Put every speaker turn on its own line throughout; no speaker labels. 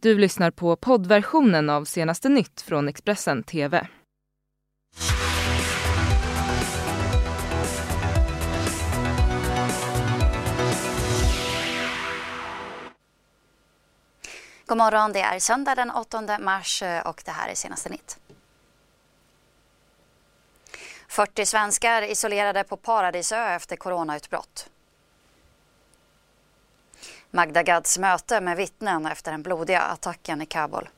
Du lyssnar på poddversionen av senaste nytt från Expressen TV.
God morgon, det är söndag den 8 mars eh, och det här är senaste nytt. 40 svenskar isolerade på Paradisö efter coronautbrott. Magda Gads möte med vittnen efter den blodiga attacken i Kabul.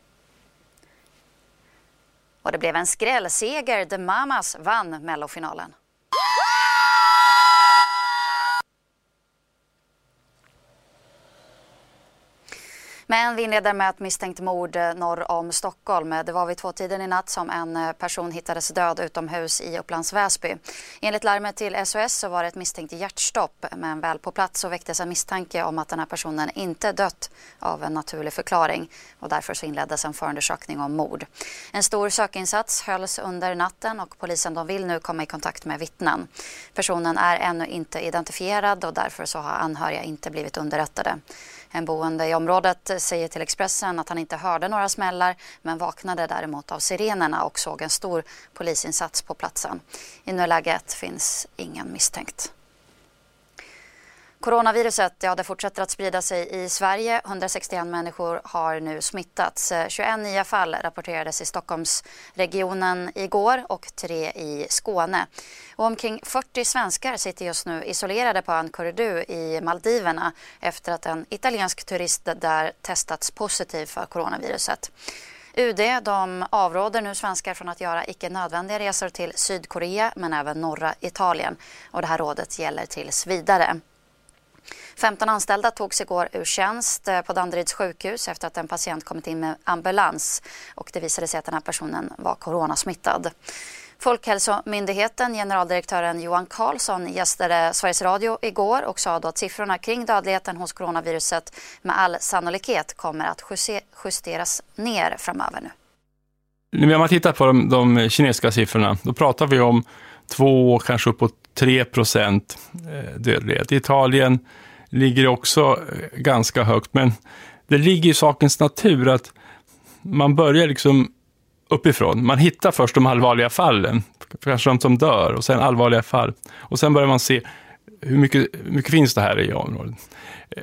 Och det blev en skrällseger. The Mamas vann mellofinalen. Men vi inleder med ett misstänkt mord eh, norr om Stockholm. Det var vid tvåtiden i natt som en eh, person hittades död utomhus i Upplands Väsby. Enligt larmet till SOS så var det ett misstänkt hjärtstopp men väl på plats så väcktes en misstanke om att den här personen inte dött av en naturlig förklaring och därför så inleddes en förundersökning om mord. En stor sökinsats hölls under natten och polisen de vill nu komma i kontakt med vittnen. Personen är ännu inte identifierad och därför så har anhöriga inte blivit underrättade. En boende i området säger till Expressen att han inte hörde några smällar men vaknade däremot av sirenerna och såg en stor polisinsats på platsen. I nuläget finns ingen misstänkt. Coronaviruset ja, det fortsätter att sprida sig i Sverige. 161 människor har nu smittats. Eh, 21 nya fall rapporterades i Stockholmsregionen igår och tre i Skåne. Och omkring 40 svenskar sitter just nu isolerade på ön Corridor i Maldiverna efter att en italiensk turist där testats positiv för coronaviruset. UD de avråder nu svenskar från att göra icke nödvändiga resor till Sydkorea men även norra Italien. Och det här rådet gäller tills vidare. 15 anställda togs igår ur tjänst eh, på Danderyds sjukhus efter att en patient kommit in med ambulans och det visade sig att den här personen var coronasmittad. Folkhälsomyndigheten, generaldirektören Johan Carlsson gästade Sveriges Radio igår och sa då att siffrorna kring dödligheten hos coronaviruset med all sannolikhet kommer att justeras ner framöver nu.
När man tittar på de, de kinesiska siffrorna, då pratar vi om 2, kanske uppåt 3 procent eh, dödlighet. I Italien ligger det också eh, ganska högt, men det ligger i sakens natur att man börjar liksom uppifrån. Man hittar först de allvarliga fallen, kanske de som dör, och sen allvarliga fall. Och sen börjar man se hur mycket, hur mycket finns det här i området. Eh,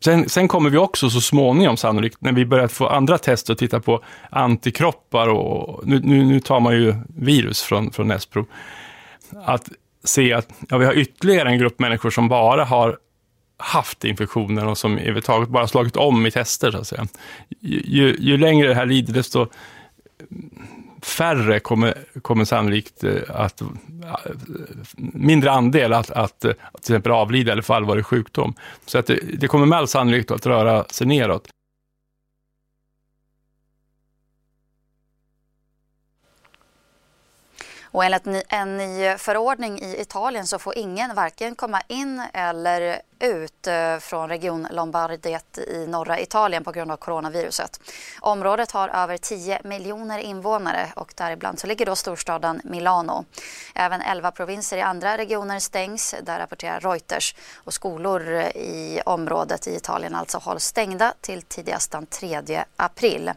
sen, sen, kommer vi också så småningom sannolikt, när vi börjar få andra tester och titta på antikroppar och nu, nu, nu tar man ju virus från, från näsprov, att se att ja, vi har ytterligare en grupp människor som bara har haft infektionen och som överhuvudtaget bara slagit om i tester, så att säga. Ju, ju längre det här lider, desto färre kommer, kommer sannolikt eh, att, eh, mindre andel att, att eh, till exempel avlida eller få allvarlig sjukdom. Så att det, det kommer med all sannolikhet att röra sig neråt.
Och enligt en ny förordning i Italien så får ingen varken komma in eller ut eh, från region Lombardiet i norra Italien på grund av coronaviruset. Området har över 10 miljoner invånare och däribland så ligger då storstaden Milano. Även 11 provinser i andra regioner stängs, där rapporterar Reuters. Och skolor i området i Italien alltså hålls stängda till tidigast den 3 april.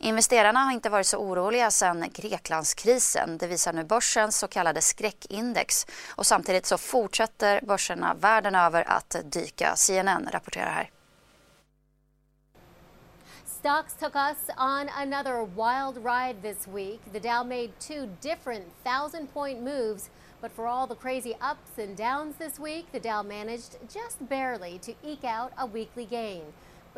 Investerarna har inte varit så oroliga sedan Greklandskrisen. Det visar nu börsens så kallade skräckindex. Och samtidigt så fortsätter börserna världen över att dyka. CNN rapporterar här.
Stocks took us on another wild ride this week. The Dow made two different thousand point moves. But for all the crazy ups and downs this week, the Dow managed just barely to eke out a weekly gain.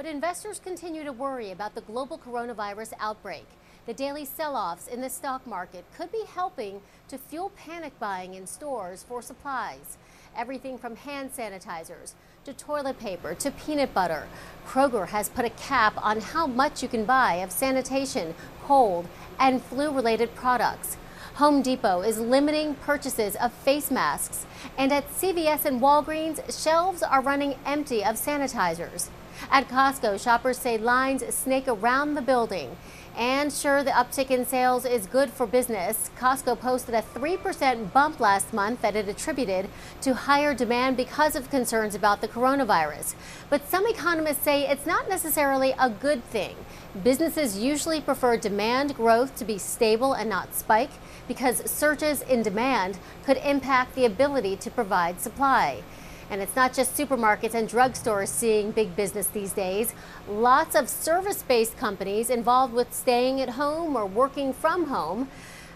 But investors continue to worry about the global coronavirus outbreak. The daily sell offs in the stock market could be helping to fuel panic buying in stores for supplies. Everything from hand sanitizers to toilet paper to peanut butter. Kroger has put a cap on how much you can buy of sanitation, cold, and flu related products. Home Depot is limiting purchases of face masks, and at CVS and Walgreens, shelves are running empty of sanitizers. At Costco, shoppers say lines snake around the building. And sure, the uptick in sales is good for business. Costco posted a 3% bump last month that it attributed to higher demand because of concerns about the coronavirus. But some economists say it's not necessarily a good thing. Businesses usually prefer demand growth to be stable and not spike because surges in demand could impact the ability to provide supply. And it's not just supermarkets and drugstores seeing big business these days. Lots of service based companies involved with staying at home or working from home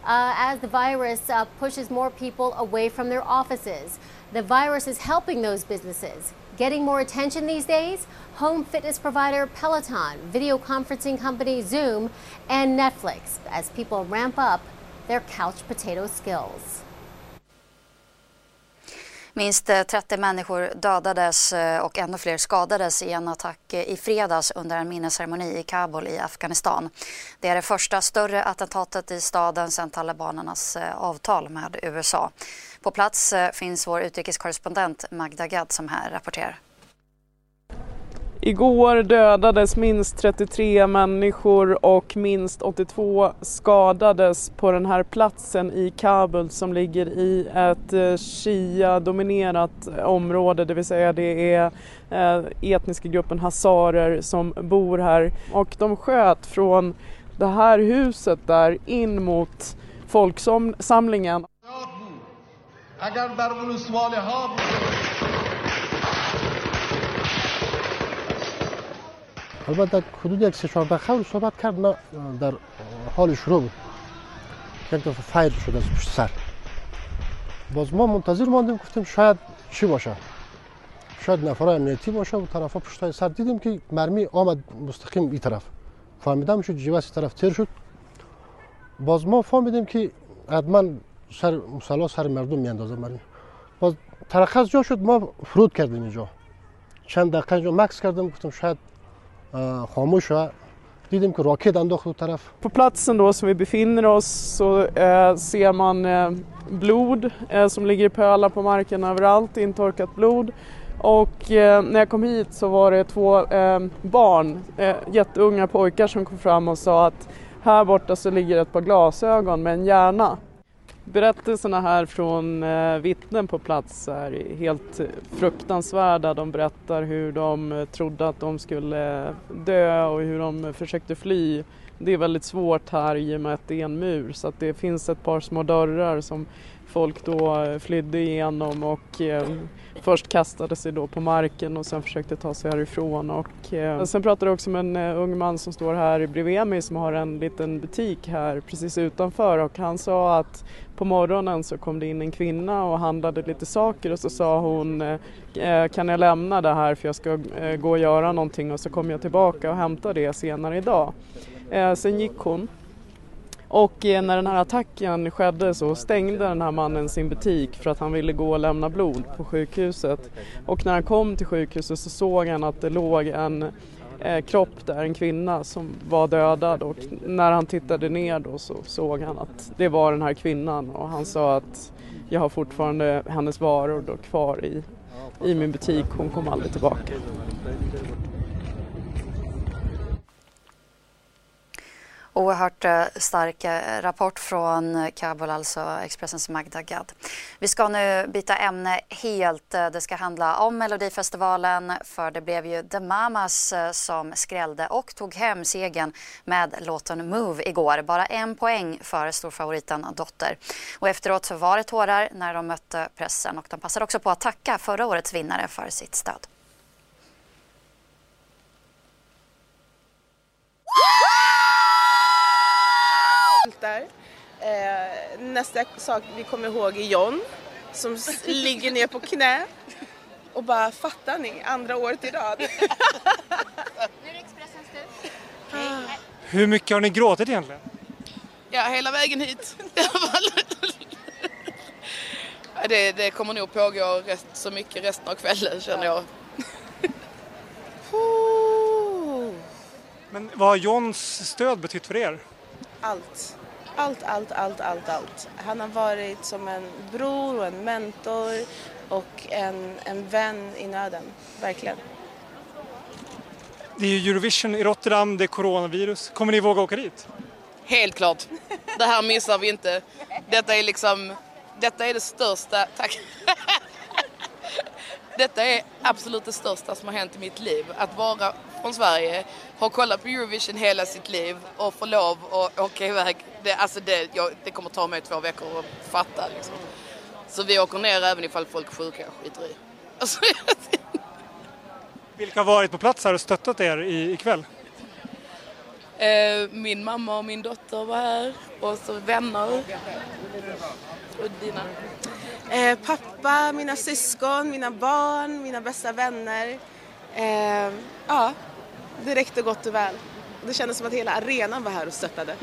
uh, as the virus uh, pushes more people away from their offices. The virus is helping those businesses. Getting more attention these days? Home fitness provider Peloton, video conferencing company Zoom, and Netflix as people ramp up their couch potato skills.
Minst eh, 30 människor dödades eh, och ännu fler skadades i en attack eh, i fredags under en minnesceremoni i Kabul i Afghanistan. Det är det första större attentatet i staden sedan talibanernas avtal med USA. På plats finns vår utrikeskorrespondent Magda Gad som här rapporterar.
Igår dödades minst 33 människor och minst 82 skadades på den här platsen i Kabul som ligger i ett eh, Shia-dominerat område, det vill säga det är eh, etniska gruppen hazarer som bor här. Och de sköt från det här huset där in mot folksamlingen.
البته حدود یک سه چهار دقیقه صحبت کرد نه در حال شروع بود یک دفعه فایر شد از پشت سر باز ما منتظر ماندیم گفتیم شاید چی باشه شاید نفرای امنیتی باشه و طرفا پشت سر دیدیم که مرمی آمد مستقیم این طرف فهمیدم شد جیوس طرف تیر شد باز ما فهمیدیم که حتما سر مسلا سر مردم میاندازه مرمی باز ترخص جا شد ما فرود کردیم اینجا چند دقیقه اینجا مکس کردیم گفتم شاید خاموش didim ki roket انداخت طرف.
På platsen då som vi befinner oss så eh, ser man eh, blod eh, som ligger i pölar på marken överallt, intorkat blod. Och eh, när jag kom hit så var det två eh, barn, eh, jätteunga pojkar som kom fram och sa att här borta så ligger ett par glasögon med en hjärna. Berättelserna här från eh, vittnen på plats är helt fruktansvärda. De berättar hur de eh, trodde att de skulle eh, dö och hur de försökte fly. Det är väldigt svårt här i och med att det är en mur så att det finns ett par små dörrar som folk då eh, flydde igenom och eh, först kastade sig då på marken och sen försökte ta sig härifrån. Och, eh, sen pratade jag också med en eh, ung man som står här bredvid mig som har en liten butik här precis utanför och han sa att på morgonen så kom det in en kvinna och handlade lite saker och så sa hon eh, eh kan jag lämna det här för jag ska eh, gå och göra någonting och så kommer jag tillbaka och hämtar det senare idag. Eh, sen gick hon och eh, när den här attacken skedde så stängde den här mannen sin butik för att han ville gå och lämna blod på sjukhuset. Och när han kom till sjukhuset så såg han att det låg en eh, kropp där, en kvinna som var dödad och när han tittade ner då så såg han att det var den här kvinnan och han sa att jag har fortfarande hennes varor då kvar i, i min butik, hon kom aldrig tillbaka.
Oerhört eh, stark eh, rapport från Kabul, alltså Expressens Magda Gad. Vi ska nu byta ämne helt. Eh, det ska handla om Melodifestivalen för det blev ju The Mamas som skrällde och tog hem segern med låten Move igår. Bara en poäng för storfavoriten Dotter. Och efteråt så var det tårar när de mötte pressen och de passade också på att tacka förra årets vinnare för sitt stöd.
Där. Eh, nästa sak vi kommer ihåg är John som ligger ner på knä och bara fattar ni, andra året i rad. nu är det Expressens
tur. Hur mycket har ni gråtit egentligen?
Ja, hela vägen hit. det, det kommer nog pågå rest, så mycket resten av kvällen känner jag.
Men vad har Johns stöd betytt för er?
Allt. Allt, allt, allt, allt, allt. Han har varit som en bror och en mentor och en, en vän i nöden, verkligen.
Det är ju Eurovision i Rotterdam, det är coronavirus. Kommer ni våga åka dit?
Helt klart. Det här missar vi inte. Detta är liksom, detta är det största, tack. Detta är absolut det största som har hänt i mitt liv. Att vara från Sverige, ha kollat på Eurovision hela sitt liv och få lov att åka iväg. Det, alltså det, jag, det kommer ta mig två veckor att fatta liksom. Så vi åker ner även ifall folk är sjuka och skiter i. Alltså,
Vilka har varit på plats här och stöttat er i, ikväll?
Eh, min mamma och min dotter var här och så vänner. Och dina?
Eh, pappa, mina syskon, mina barn, mina bästa vänner. Eh, ja, det räckte gott och väl. Det kändes som att hela arenan var här och stöttade.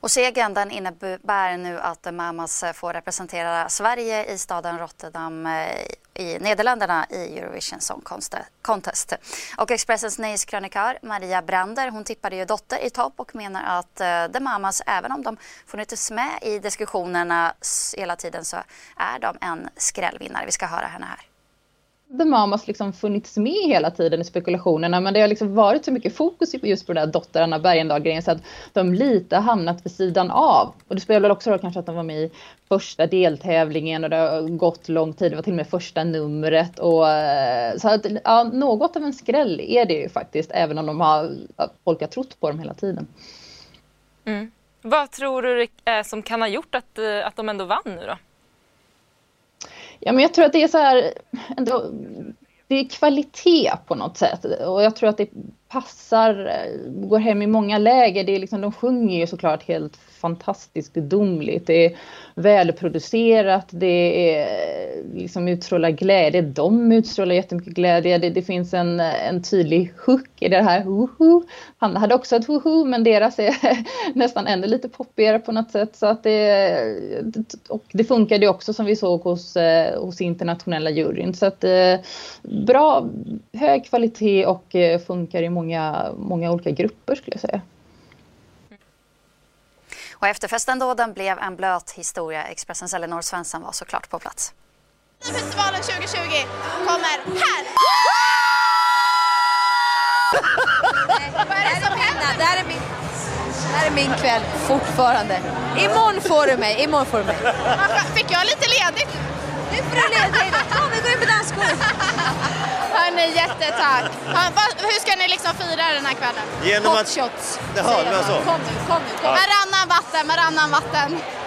Och segern den innebär nu att Mamas eh, får representera Sverige i staden Rotterdam eh, i Nederländerna i Eurovision Song Contest. Och Expressens nyhetskrönikör Maria Brander hon tippade ju Dotter i topp och menar att eh, The Mamas, även om de funnits med i diskussionerna hela tiden så är de en skrällvinnare. Vi ska höra henne här.
The Mamas liksom funnits med hela tiden i spekulationerna men det har liksom varit så mycket fokus just på den där dotter Anna Bergendahl-grejen så att de lite har hamnat vid sidan av. Och det spelar väl också roll kanske att de var med i första deltävlingen och det har gått lång tid, det var till och med första numret och eh, så att ja, något av en skräll är det ju faktiskt även om de har, folk har trott på dem hela tiden.
Mm. Vad tror du är som kan ha gjort att, eh, att de ändå vann nu då?
Ja, men jag tror att det är så här, ändå, det är kvalitet på något sätt och jag tror att det passar, eh, går hem i många läger. Det är liksom, de sjunger ju såklart helt fantastiskt gudomligt. Det är välproducerat, det är liksom utstrålar glädje. De utstrålar jättemycket glädje. Det, det finns en, en tydlig hook i det här. hoho! Han hade också ett hoho, men deras är nästan ännu lite poppigare på något sätt. Så att det, och det funkade också som vi såg hos, eh, hos internationella juryn. Så att eh, bra, hög kvalitet och eh, funkar i många, många olika grupper skulle jag säga.
Och efterfesten då, den blev en blöt historia. Expressens Elinor Svensson var såklart på plats.
Festivalen 2020 kommer här! Vad är det som händer? Det här är min, det här är min kväll fortfarande. Imorgon får du mig, imorgon får du mig. Fick jag lite ledigt? Nu får du ledigt. Kom, vi går in på dansgolvet. Hörni, jättetack. Hur ska ni liksom fira den här kvällen?
Genom
Hot
att...
shots.
Jaha, det var så.
Kom nu, kom nu. Kom. Varannan vatten, varannan vatten.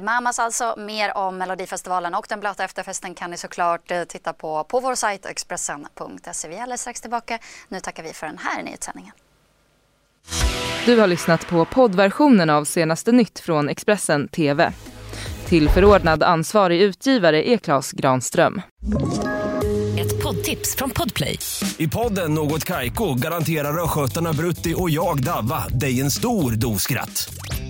The Mamas alltså. Mer om Melodifestivalen och den blöta efterfesten kan ni såklart eh, titta på på vår sajt Expressen.se. Vi är alldeles strax tillbaka. Nu tackar vi för den här nyhetssändningen.
Du har lyssnat på poddversionen av senaste nytt från Expressen TV. Tillförordnad ansvarig utgivare är Klas Granström.
Ett poddtips från Podplay. I podden Något Kaiko garanterar östgötarna Brutti och jag, Davva, dig en stor dos skratt.